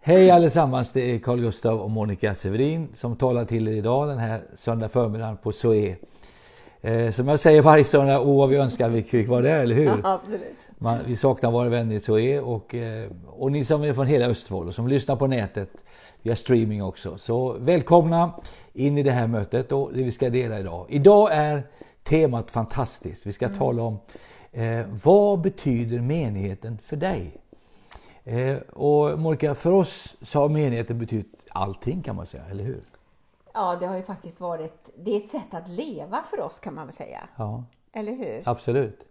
Hej allesammans, det är Carl Gustav och Monica Severin som talar till er idag den här söndag förmiddagen på SOE. Eh, som jag säger varje söndag, åh vad vi önskar vi fick vara där, eller hur? Ja, absolut. Man, vi saknar våra vänner i SOE och, eh, och ni som är från hela Östfold och som lyssnar på nätet via streaming också. Så välkomna in i det här mötet och det vi ska dela idag. Idag är temat fantastiskt. Vi ska mm. tala om eh, vad betyder menigheten för dig? Eh, och Monica, för oss så har menigheten betytt allting kan man säga, eller hur? Ja, det har ju faktiskt varit, det är ett sätt att leva för oss kan man väl säga. Ja. Eller hur? Absolut.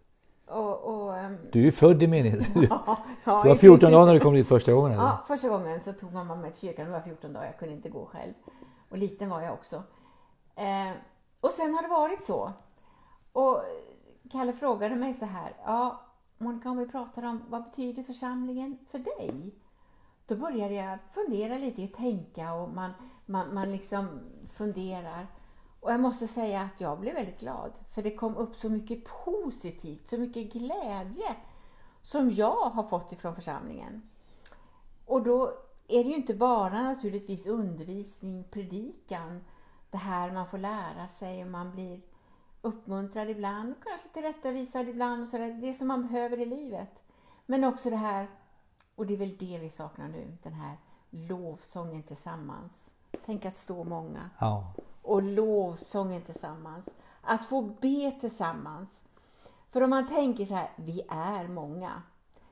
Och, och, um... Du är ju född i menigheten. Ja, ja, du var 14 dagar när du kom dit första gången? Eller? Ja, första gången så tog mamma mig till kyrkan. Jag var 14 dagar, jag kunde inte gå själv. Och liten var jag också. Eh, och sen har det varit så. Och Kalle frågade mig så här, ja, Monica, om vi pratar om vad betyder församlingen för dig? Då började jag fundera lite, tänka och man, man, man liksom funderar. Och jag måste säga att jag blev väldigt glad, för det kom upp så mycket positivt, så mycket glädje som jag har fått ifrån församlingen. Och då är det ju inte bara naturligtvis undervisning, predikan, det här man får lära sig och man blir uppmuntrad ibland, kanske tillrättavisad ibland och sådär. Det som man behöver i livet. Men också det här, och det är väl det vi saknar nu, den här lovsången tillsammans. Tänk att stå många. Ja. Och lovsången tillsammans. Att få be tillsammans. För om man tänker så här, vi är många.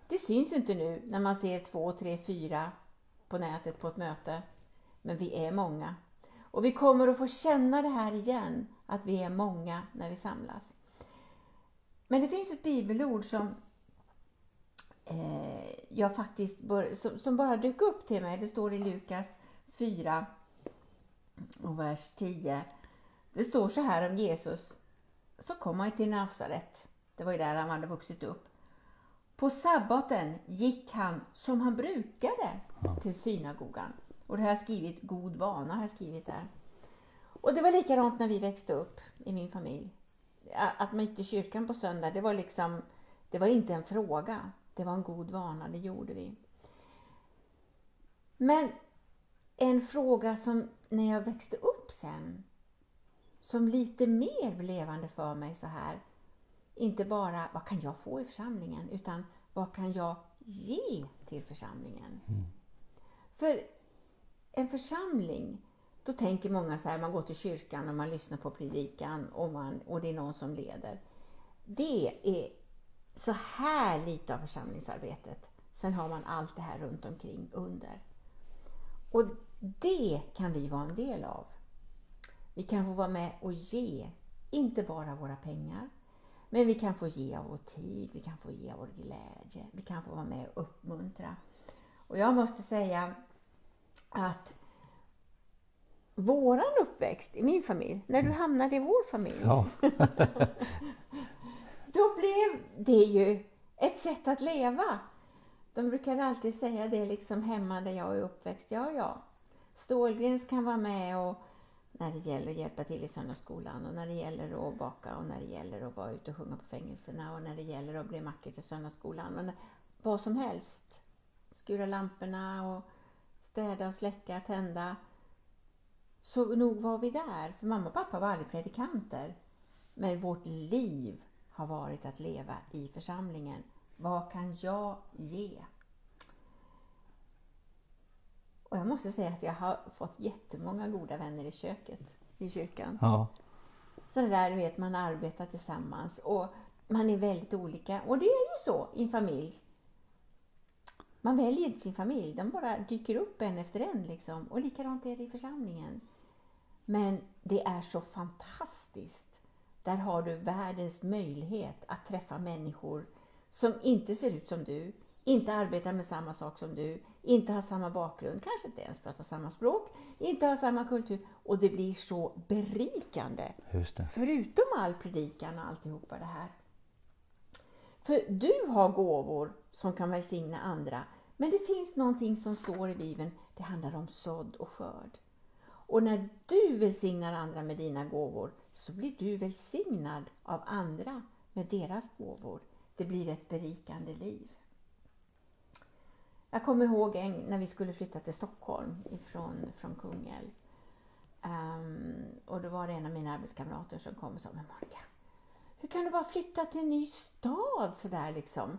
Det syns inte nu när man ser två, tre, fyra på nätet på ett möte. Men vi är många. Och vi kommer att få känna det här igen att vi är många när vi samlas. Men det finns ett bibelord som eh, jag faktiskt bör, som, som, bara dök upp till mig. Det står i Lukas 4 och vers 10. Det står så här om Jesus. Så kom han till Nasaret. Det var ju där han hade vuxit upp. På sabbaten gick han som han brukade till synagogan. Och det har jag skrivit, god vana har jag skrivit där. Och det var likadant när vi växte upp i min familj. Att man gick till kyrkan på söndag, det var liksom, det var inte en fråga. Det var en god vana, det gjorde vi. Men en fråga som när jag växte upp sen, som lite mer blev levande för mig så här. Inte bara vad kan jag få i församlingen, utan vad kan jag ge till församlingen? Mm. För en församling då tänker många så här, man går till kyrkan och man lyssnar på predikan och, man, och det är någon som leder. Det är så här lite av församlingsarbetet. Sen har man allt det här runt omkring under. Och det kan vi vara en del av. Vi kan få vara med och ge, inte bara våra pengar, men vi kan få ge av vår tid, vi kan få ge av vår glädje, vi kan få vara med och uppmuntra. Och jag måste säga att våran uppväxt i min familj, när du mm. hamnade i vår familj, ja. då blev det ju ett sätt att leva. De brukar alltid säga det liksom hemma där jag är uppväxt. Ja, ja, Stålgrens kan vara med och när det gäller att hjälpa till i söndagsskolan och när det gäller att baka och när det gäller att vara ute och sjunga på fängelserna och när det gäller att bli mackor till söndagsskolan. Och när, vad som helst. Skura lamporna och städa och släcka, tända. Så nog var vi där, för mamma och pappa var aldrig predikanter. Men vårt liv har varit att leva i församlingen. Vad kan jag ge? Och jag måste säga att jag har fått jättemånga goda vänner i köket i kyrkan. Ja. Så där du vet, man arbetar tillsammans och man är väldigt olika. Och det är ju så i en familj. Man väljer inte sin familj, de bara dyker upp en efter en liksom. Och likadant är det i församlingen. Men det är så fantastiskt. Där har du världens möjlighet att träffa människor som inte ser ut som du, inte arbetar med samma sak som du, inte har samma bakgrund, kanske inte ens pratar samma språk, inte har samma kultur. Och det blir så berikande. Förutom all predikan och alltihopa det här. För du har gåvor som kan välsigna andra. Men det finns någonting som står i Bibeln, det handlar om sådd och skörd. Och när du välsignar andra med dina gåvor så blir du välsignad av andra med deras gåvor. Det blir ett berikande liv. Jag kommer ihåg en, när vi skulle flytta till Stockholm ifrån, från Kungälv. Um, och då var det en av mina arbetskamrater som kom och sa, men Monica, hur kan du bara flytta till en ny stad sådär liksom?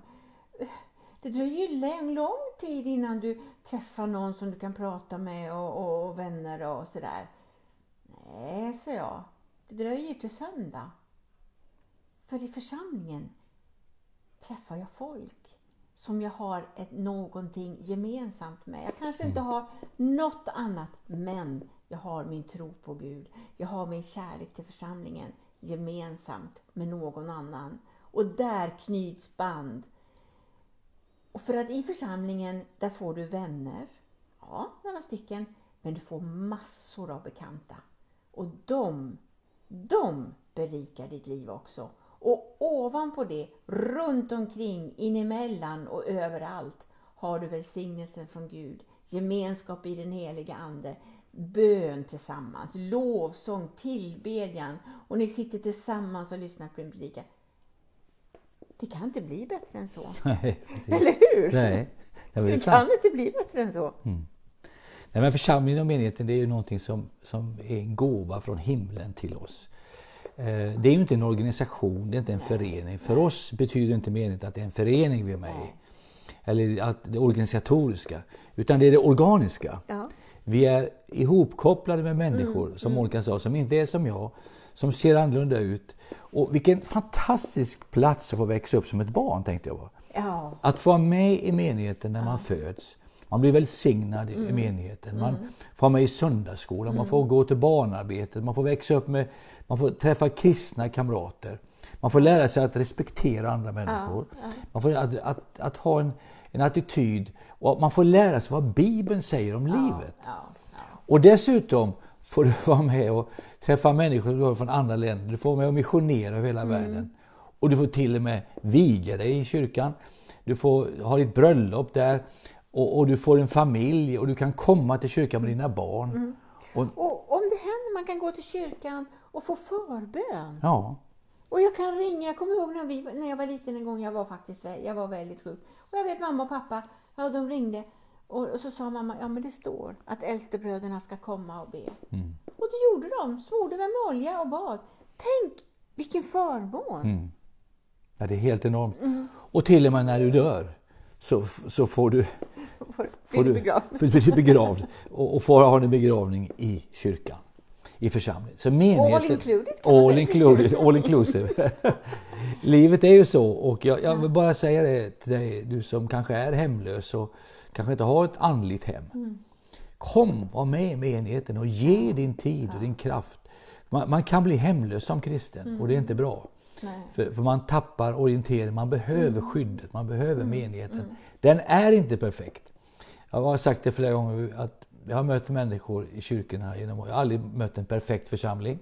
Det dröjer ju lång, lång tid innan du träffar någon som du kan prata med och, och, och vänner och sådär. Nej, sa jag. Det dröjer till söndag. För i församlingen träffar jag folk som jag har ett, någonting gemensamt med. Jag kanske inte har något annat, men jag har min tro på Gud. Jag har min kärlek till församlingen gemensamt med någon annan. Och där knyts band. Och för att i församlingen, där får du vänner. Ja, några stycken. Men du får massor av bekanta. Och de, de berikar ditt liv också. Och ovanpå det, runt omkring, inemellan och överallt har du välsignelsen från Gud, gemenskap i den heliga Ande, bön tillsammans, lovsång, tillbedjan och ni sitter tillsammans och lyssnar på en predikan. Det kan inte bli bättre än så. Nej, Eller hur? Nej, det, det kan inte bli bättre än så. Mm. Nej, men församlingen och menigheten det är ju någonting som, som är en gåva från himlen till oss. Eh, det är ju inte en organisation, det är inte en förening. För oss betyder inte menigheten att det är en förening vi är med i. Eller att det organisatoriska. Utan det är det organiska. Ja. Vi är ihopkopplade med människor, Mm, som Monica sa, som inte är som jag, som ser annorlunda ut. Och vilken fantastisk plats att få växa upp som ett barn, tänkte jag. Ja. Att få vara med i menigheten när man föds. Man blir välsignad i Mm. menigheten. Man får vara med i söndagsskolan, man får gå till barnarbetet, man får växa upp med, man får träffa kristna kamrater. Man får lära sig att respektera andra människor. Man får att, att, att ha en, en attityd och man får lära sig vad Bibeln säger om livet. Ja. Ja. Och dessutom får du vara med och träffa människor från andra länder. Du får vara med och missionera över hela världen. Och du får till och med viga dig i kyrkan. Du får ha ditt bröllop där. Och, och du får en familj och du kan komma till kyrkan med dina barn. Och, Och om det händer, man kan gå till kyrkan och få förbön. ja, Och jag kan ringa, jag kommer ihåg när, vi, när jag var liten en gång, jag var faktiskt jag var väldigt sjuk. Och jag vet mamma och pappa, ja de ringde. Och, och så sa mamma, ja men det står att äldstebröderna ska komma och be. Och det gjorde de, smorde med olja och bad. Tänk vilken förmån! ja, det är helt enormt. Och till och med när du dör så, så får du Får, får du, får du bli begravd och, och får ha en begravning i kyrkan, i församlingen. Så menigheten, All included, All included, all inclusive. Livet är ju så och jag, jag vill bara säga det till dig, du som kanske är hemlös och kanske inte har ett andligt hem. Mm. Kom, var med i menigheten och ge din tid och din kraft. Man, man kan bli hemlös som kristen och det är inte bra. Mm. Nej. Mm. För, för man tappar orientering, man behöver skyddet, man behöver menigheten. Den är inte perfekt. Jag har sagt det flera gånger att jag har mött människor i kyrkorna genom Jag har aldrig mött en perfekt församling.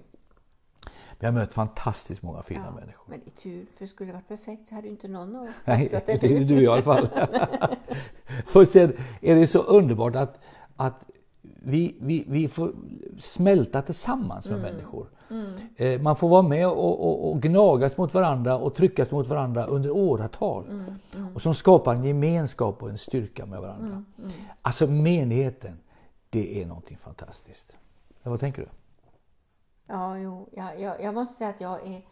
Men jag har mött fantastiskt många fina Ja, människor. men är tur, för skulle det varit perfekt så hade inte någon av oss Nej, platsat, det eller är hur? du i alla fall. och sen är det så underbart att, att vi, vi, vi får smälta tillsammans med människor. Eh, Man får vara med och, och, och gnagas mot varandra och tryckas mot varandra under åratal. Och som skapar en gemenskap och en styrka med varandra. Alltså menigheten, det är någonting fantastiskt. Ja, vad tänker du? Ja, jo, jag, jag, jag måste säga att jag är,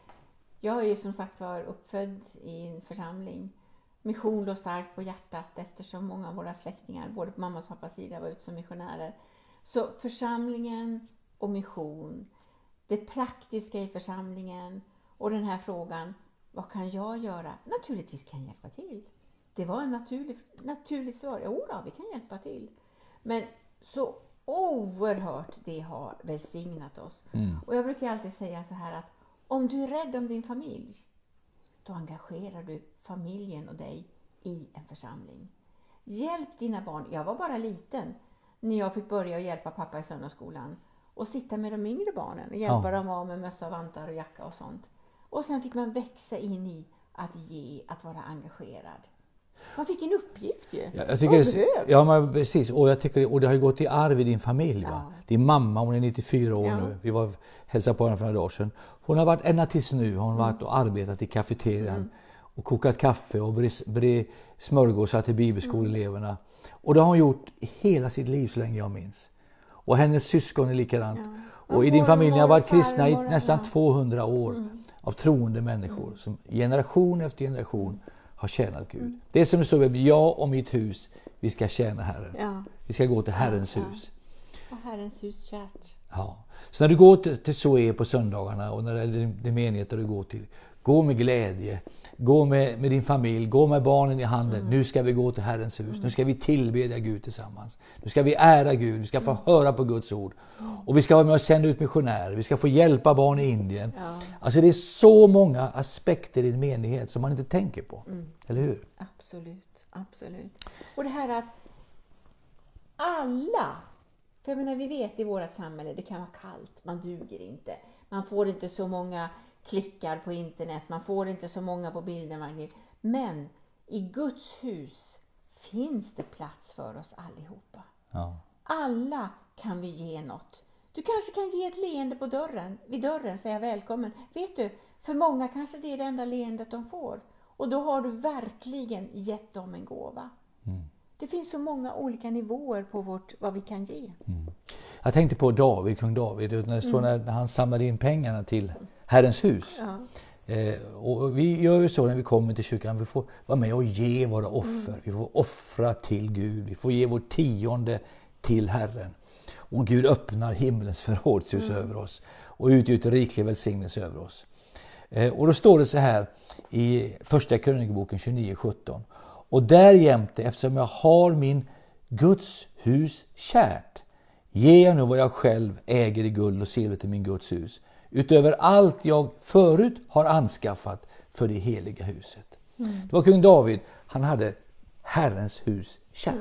jag är ju som sagt var uppfödd i en församling. Mission låg starkt på hjärtat eftersom många av våra släktingar, både på mammas och pappas sida, var ute som missionärer. Så församlingen och mission, det praktiska i församlingen och den här frågan, vad kan jag göra? Naturligtvis kan jag hjälpa till. Det var en naturlig, naturligt svar. Jo då, vi kan hjälpa till. Men så oerhört det har välsignat oss. Och jag brukar alltid säga så här att om du är rädd om din familj, då engagerar du familjen och dig i en församling. Hjälp dina barn. Jag var bara liten när jag fick börja hjälpa pappa i söndagsskolan och sitta med de yngre barnen och hjälpa Ja. dem av med mössa, vantar och jacka och sånt. Och sen fick man växa in i att ge, att vara engagerad. Man fick en uppgift ju. Ja, jag tycker det, behövs. ja, men precis. Och, jag tycker, och det har ju gått i arv i din familj. Va? Ja. Din mamma, hon är 94 år Ja. nu. Vi var hälsade på henne för några dagar sedan. Hon har varit ända tills nu har hon Mm. varit och arbetat i kafeterian och kokat kaffe och bre, bre smörgåsar till bibelskoleeleverna. Och det har hon gjort hela sitt liv så länge jag minns. Och hennes syskon är likadant. Ja. Och i din familj har varit kristna i nästan ja. 200 år av troende människor som generation efter generation har tjänat Gud. Det är som det står jag och mitt hus, vi ska tjäna Herren. Ja. Vi ska gå till Herrens Ja. hus. Och Herrens hus kärt. Ja. Så när du går till, till Zoe på söndagarna och när det är din- din menighet du går till, gå med glädje. Gå med, med din familj, gå med barnen i handen. Nu ska vi gå till Herrens hus. Nu ska vi tillbedja Gud tillsammans. Nu ska vi ära Gud, vi ska få höra på Guds ord. Och vi ska vara med och sända ut missionärer, vi ska få hjälpa barn i Indien. Ja. Alltså det är så många aspekter i en menighet som man inte tänker på. Eller hur? Absolut, absolut. Och det här att alla, för jag menar vi vet i vårt samhälle, det kan vara kallt, man duger inte. Man får inte så många klickar på internet, man får inte så många på bilden. Men i Guds hus finns det plats för oss allihopa. Ja. Alla kan vi ge något. Du kanske kan ge ett leende på dörren, vid dörren, säga välkommen. Vet du, för många kanske det är det enda leendet de får. Och då har du verkligen gett dem en gåva. Det finns så många olika nivåer på vårt, vad vi kan ge. Jag tänkte på David, kung David, när när när han samlade in pengarna till Herrens hus. Ja. Eh, och vi gör ju så när vi kommer till kyrkan, vi får vara med och ge våra offer. Vi får offra till Gud, vi får ge vår tionde till Herren. Och Gud öppnar himlens förrådshus över oss och utgjuter riklig välsignelse över oss. Eh, och då står det så här i första krönikeboken 29.17. Och därjämte, eftersom jag har min Guds hus kärt, ger jag nu vad jag själv äger i guld och silver till min Guds hus, utöver allt jag förut har anskaffat för det heliga huset. Det var kung David, han hade Herrens hus kärt.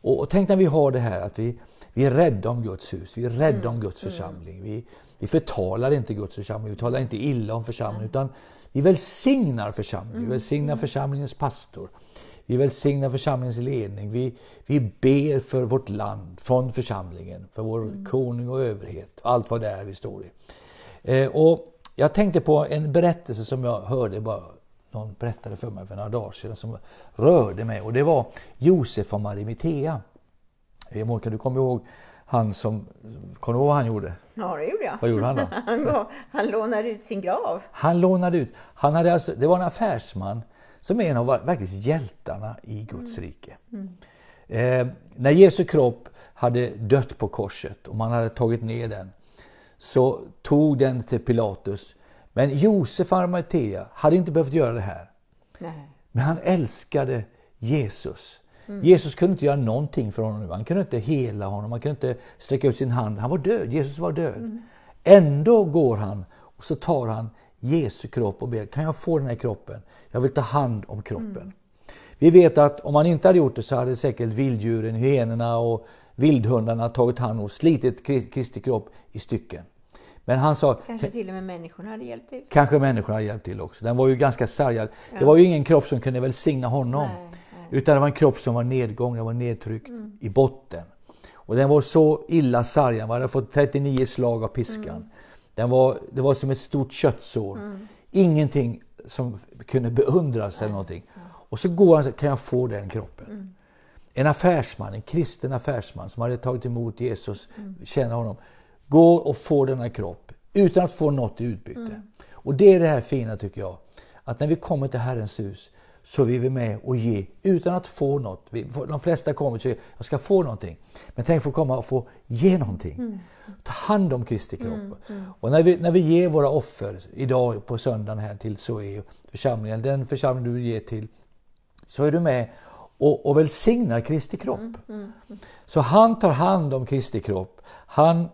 Och, och tänk när vi har det här att vi, vi är rädda om Guds hus, vi är rädda om Guds församling. Vi, vi förtalar inte Guds församling, vi talar inte illa om församlingen utan vi välsignar församlingen, vi välsignar församlingens pastor. Vi välsignar församlingens ledning. Vi, vi ber för vårt land från församlingen, för vår konung och överhet. Allt vad det är vi står i. Eh, och jag tänkte på en berättelse som jag hörde bara någon berättade för mig för några dagar sedan som rörde mig och det var Josef och Marimatea. Eh, Monica, du kommer ihåg han som, kommer du ihåg vad han gjorde? Ja, det gjorde jag. Vad gjorde han då? Han, gav- han lånade ut sin grav. Han lånade ut, han hade alltså, det var en affärsman som är en av verkligen hjältarna i Guds rike. Eh, när Jesu kropp hade dött på korset och man hade tagit ner den så tog den till Pilatus. Men Josef Arimathea hade inte behövt göra det här. Nej. Men han älskade Jesus. Jesus kunde inte göra någonting för honom. nu. Han kunde inte hela honom, han kunde inte sträcka ut sin hand. Han var död, Jesus var död. Ändå går han och så tar han Jesu kropp och ber, kan jag få den här kroppen? Jag vill ta hand om kroppen. Vi vet att om han inte hade gjort det så hade säkert vilddjuren, hyenorna och vildhundarna tagit hand och slitit Kri- Kristi kropp i stycken. Men han sa, Kanske till och med människorna hade hjälpt till. Kanske människorna hade hjälpt till också. Den var ju ganska sargad. Det var ju ingen kropp som kunde välsigna honom. Nej, nej. Utan det var en kropp som var nedgången, den var nedtryckt i botten. Och den var så illa sargad, man hade fått 39 slag av piskan. Den var, det var som ett stort köttsår. Ingenting som kunde beundras eller någonting. Och så går han och säger, kan jag få den kroppen? En affärsman, en kristen affärsman som hade tagit emot Jesus, känner honom, går och får denna kropp utan att få något i utbyte. Och det är det här fina tycker jag, att när vi kommer till Herrens hus så vill vi med och ge utan att få något. De flesta kommer och säger, jag ska få någonting. Men tänk få komma och få ge någonting. Ta hand om Kristi kropp. Och när vi, när vi ger våra offer idag på söndagen här till Zoe församlingen, den församling du ger till, så är du med och, och välsignar Kristi kropp. Så han tar hand om Kristi kropp. Han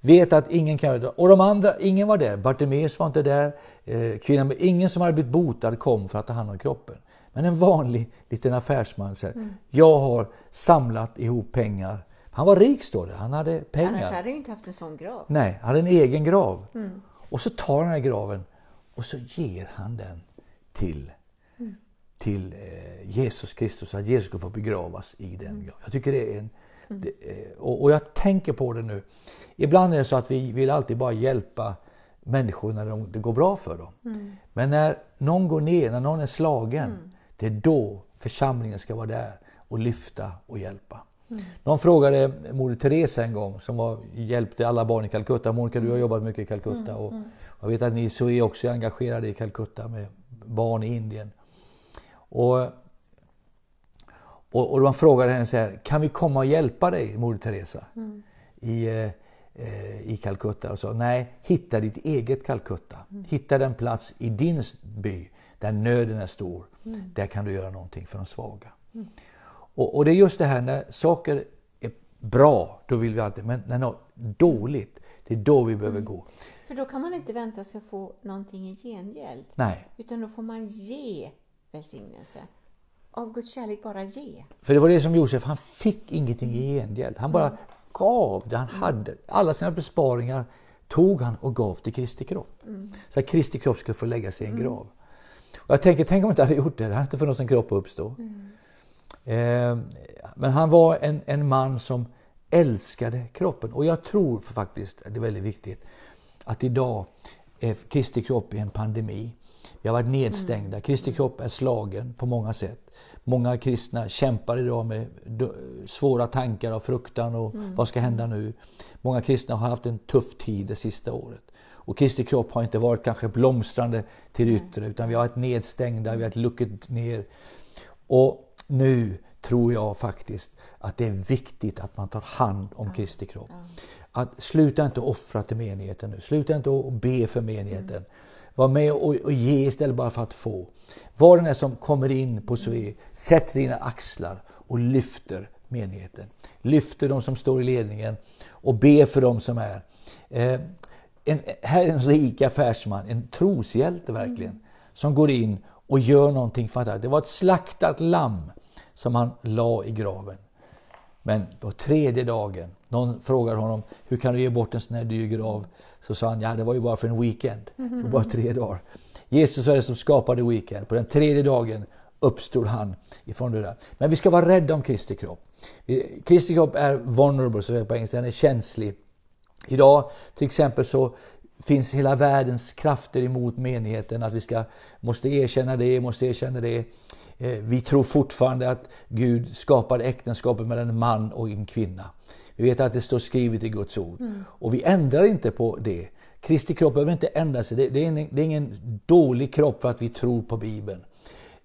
vet att ingen kan göra. Och de andra, ingen var där. Bartimeus var inte där. Eh, kvinnan, ingen som hade blivit botad kom för att ta hand om kroppen. Men en vanlig liten affärsman säger, jag har samlat ihop pengar. Han var rik står det, han hade pengar. Annars hade jag inte haft en sån grav. Nej, han hade en egen grav. Och så tar han den här graven och så ger han den till, till eh, Jesus Kristus, så att Jesus ska få begravas i den graven. Jag tycker det är en... Det, eh, och, och jag tänker på det nu. Ibland är det så att vi vill alltid bara hjälpa människor när de, det går bra för dem. Men när någon går ner, när någon är slagen, det är då församlingen ska vara där och lyfta och hjälpa. Mm. Någon frågade Moder Teresa en gång, som var, hjälpte alla barn i Calcutta. Monica, du har jobbat mycket i Calcutta. Mm. Och jag vet att ni så är också engagerade i Calcutta med barn i Indien. Och, och, och man frågade henne så här, kan vi komma och hjälpa dig, Moder Teresa? Mm. I, eh, i Calcutta och sa nej, hitta ditt eget Calcutta. Mm. Hitta den plats i din by där nöden är stor. Mm. Där kan du göra någonting för de svaga. Mm. Och, och, det är just det här när saker är bra, då vill vi alltid, men när något är dåligt, det är då vi behöver mm. gå. För då kan man inte vänta sig att få någonting i gengäld. Nej. Utan då får man ge välsignelse. Av Guds kärlek bara ge. För det var det som Josef, han fick ingenting i gengäld. Han bara mm. gav det han hade. Alla sina besparingar tog han och gav till Kristi kropp. Mm. Så att Kristi kropp skulle få lägga sig i en mm. grav. Och jag tänker, tänk om jag inte hade gjort det, det hade inte funnits en kropp att uppstå. Mm. Eh, men han var en, en man som älskade kroppen. Och jag tror faktiskt, det är väldigt viktigt, att idag är Kristi kropp i en pandemi. Vi har varit nedstängda. Mm. Kristi kropp är slagen på många sätt. Många kristna kämpar idag med svåra tankar och fruktan och mm. vad ska hända nu? Många kristna har haft en tuff tid det sista året. Och Kristi kropp har inte varit kanske blomstrande till yttre utan vi har varit nedstängda, vi har luckit ner. Och nu tror jag faktiskt att det är viktigt att man tar hand om Kristi kropp. Att sluta inte offra till menigheten nu, sluta inte att be för menigheten. Mm. Var med och, och ge istället bara för att få. Var den som kommer in på Sue, sätt dina axlar och lyfter menigheten. Lyfter de som står i ledningen och be för de som är. Eh, en, här är en rik affärsman, en troshjälte verkligen, mm. som går in och gör någonting fantastiskt. Det var ett slaktat lamm som han la i graven. Men på tredje dagen, någon frågar honom, hur kan du ge bort en sån här dyr grav? Så sa han, ja det var ju bara för en weekend, det bara tre dagar. Jesus är det som skapade weekend. På den tredje dagen uppstod han ifrån det där. Men vi ska vara rädda om Kristi kropp. Kristi kropp är vulnerable, så på engelska, den är känslig. Idag till exempel så finns hela världens krafter emot menigheten, att vi ska, måste erkänna det, måste erkänna det. Eh, vi tror fortfarande att Gud skapade äktenskapet mellan en man och en kvinna. Vi vet att det står skrivet i Guds ord. Mm. Och vi ändrar inte på det. Kristi kropp behöver inte ändra sig. Det, är, ingen, det är ingen dålig kropp för att vi tror på Bibeln.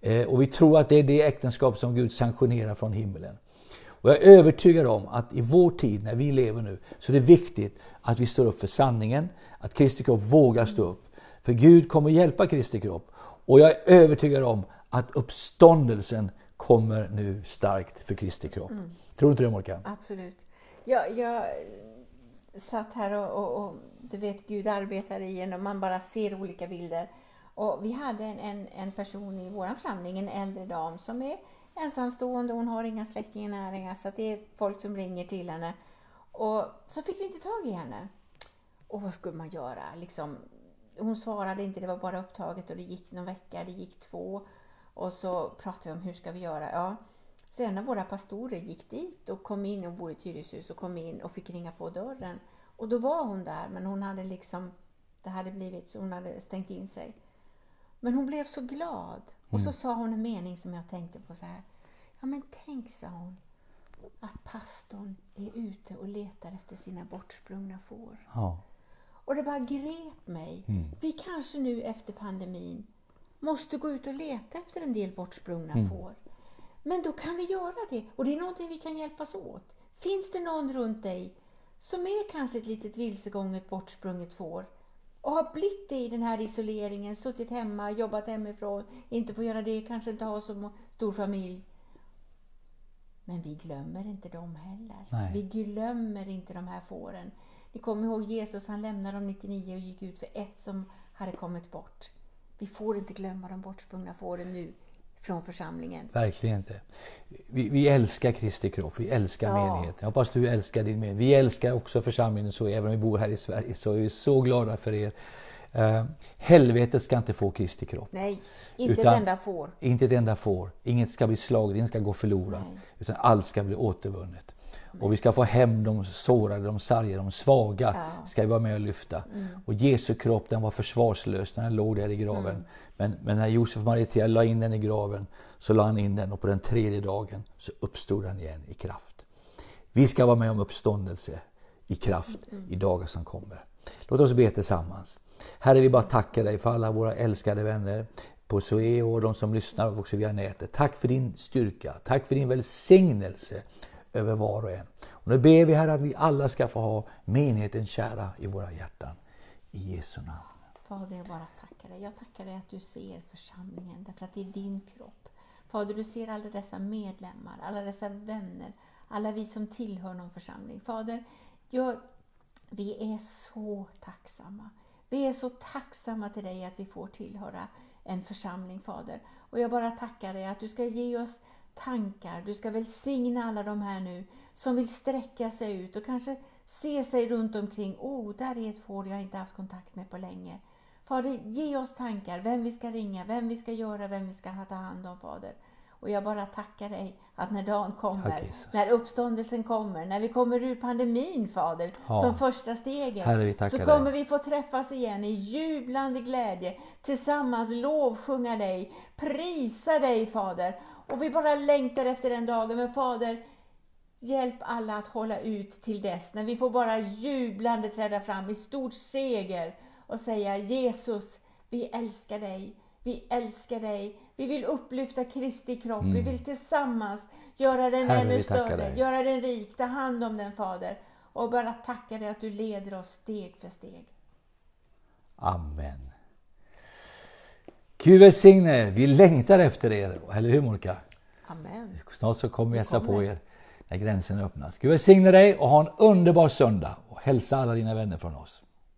Eh, och vi tror att det är det äktenskap som Gud sanktionerar från himlen. Och jag är övertygad om att i vår tid, när vi lever nu, så är det viktigt att vi står upp för sanningen, att Kristi kropp vågar stå upp. För Gud kommer hjälpa Kristi kropp. Och jag är övertygad om att uppståndelsen kommer nu starkt för Kristi kropp. Mm. Tror du inte det Monica? Absolut. Jag, jag satt här och, och, och, du vet Gud arbetar i en och man bara ser olika bilder. Och vi hade en, en, en person i vår församling, en äldre dam som är ensamstående, hon har inga släktingar nära, så det är folk som ringer till henne. Och så fick vi inte tag i henne. Och vad skulle man göra? Liksom, hon svarade inte, det var bara upptaget och det gick någon vecka, det gick två. Och så pratade vi om hur ska vi göra? Ja, sen när våra pastorer gick dit och kom in och bor i ett hyreshus och kom in och fick ringa på dörren. Och då var hon där, men hon hade liksom, det hade blivit så hon hade stängt in sig. Men hon blev så glad. Och så mm. sa hon en mening som jag tänkte på så här. Ja men tänk, sa hon, att pastorn är ute och letar efter sina bortsprungna får. Ja. Och det bara grep mig. Mm. Vi kanske nu efter pandemin måste gå ut och leta efter en del bortsprungna mm. får. Men då kan vi göra det och det är någonting vi kan hjälpas åt. Finns det någon runt dig som är kanske ett litet vilsegånget bortsprunget får och har blivit det i den här isoleringen, suttit hemma, jobbat hemifrån, inte får göra det, kanske inte har så stor familj. Men vi glömmer inte dem heller. Nej. Vi glömmer inte de här fåren. Ni kommer ihåg Jesus, han lämnade de 99 och gick ut för ett som hade kommit bort. Vi får inte glömma de bortsprungna fåren nu från församlingen. Verkligen inte. Vi, vi älskar Kristi kropp, vi älskar ja. menigheten. Jag hoppas du älskar din menighet. Vi älskar också församlingen så, även om vi bor här i Sverige, så är vi så glada för er. Uh, helvetet ska inte få Kristi kropp. Nej, inte utan, ett enda får. Inte ett enda får. Inget ska bli slaget, inget ska gå förlorat. Nej. Utan allt ska bli återvunnet. Och vi ska få hem de sårade, de sargade, de svaga. Ja. Ska vi vara med och lyfta. Och Jesu kropp den var försvarslös när den låg där i graven. Men, men när Josef Maria la in den i graven så la han in den och på den tredje dagen så uppstod den igen i kraft. Vi ska vara med om uppståndelse i kraft i dagar som kommer. Låt oss be tillsammans. Herre, vi bara tackar dig för alla våra älskade vänner på SOE och de som lyssnar också via nätet. Tack för din styrka, tack för din välsignelse över var och en. Och nu ber vi Herre att vi alla ska få ha menigheten kära i våra hjärtan. I Jesu namn. Fader, jag bara tackar dig. Jag tackar dig att du ser församlingen, därför att det är din kropp. Fader, du ser alla dessa medlemmar, alla dessa vänner, alla vi som tillhör någon församling. Fader, gör, vi är så tacksamma. Vi är så tacksamma till dig att vi får tillhöra en församling, Fader. Och jag bara tackar dig att du ska ge oss tankar, du ska välsigna alla de här nu som vill sträcka sig ut och kanske se sig runt omkring. Oh, där är ett får jag inte haft kontakt med på länge. Fader, ge oss tankar, vem vi ska ringa, vem vi ska göra, vem vi ska ta hand om, Fader. Och jag bara tackar dig att när dagen kommer, när uppståndelsen kommer, när vi kommer ur pandemin, Fader, Ja. som första steget, Herre, så kommer vi få träffas igen i jublande glädje, tillsammans lovsjunga dig, prisa dig, Fader. Och vi bara längtar efter den dagen, men Fader, Hjälp alla att hålla ut till dess, när vi får bara jublande träda fram i stort seger och säga Jesus, vi älskar dig, vi älskar dig, vi vill upplyfta Kristi kropp, vi vill tillsammans göra den Mm. Herre, ännu större, göra den rik, ta hand om den Fader. Och bara tacka dig att du leder oss steg för steg. Amen. Gud välsigne. Vi längtar efter er. Eller hur Monica? Amen. Snart så kommer vi hälsa på er när gränsen öppnas. Gud välsigne dig och ha en underbar söndag. Och hälsa alla dina vänner från oss.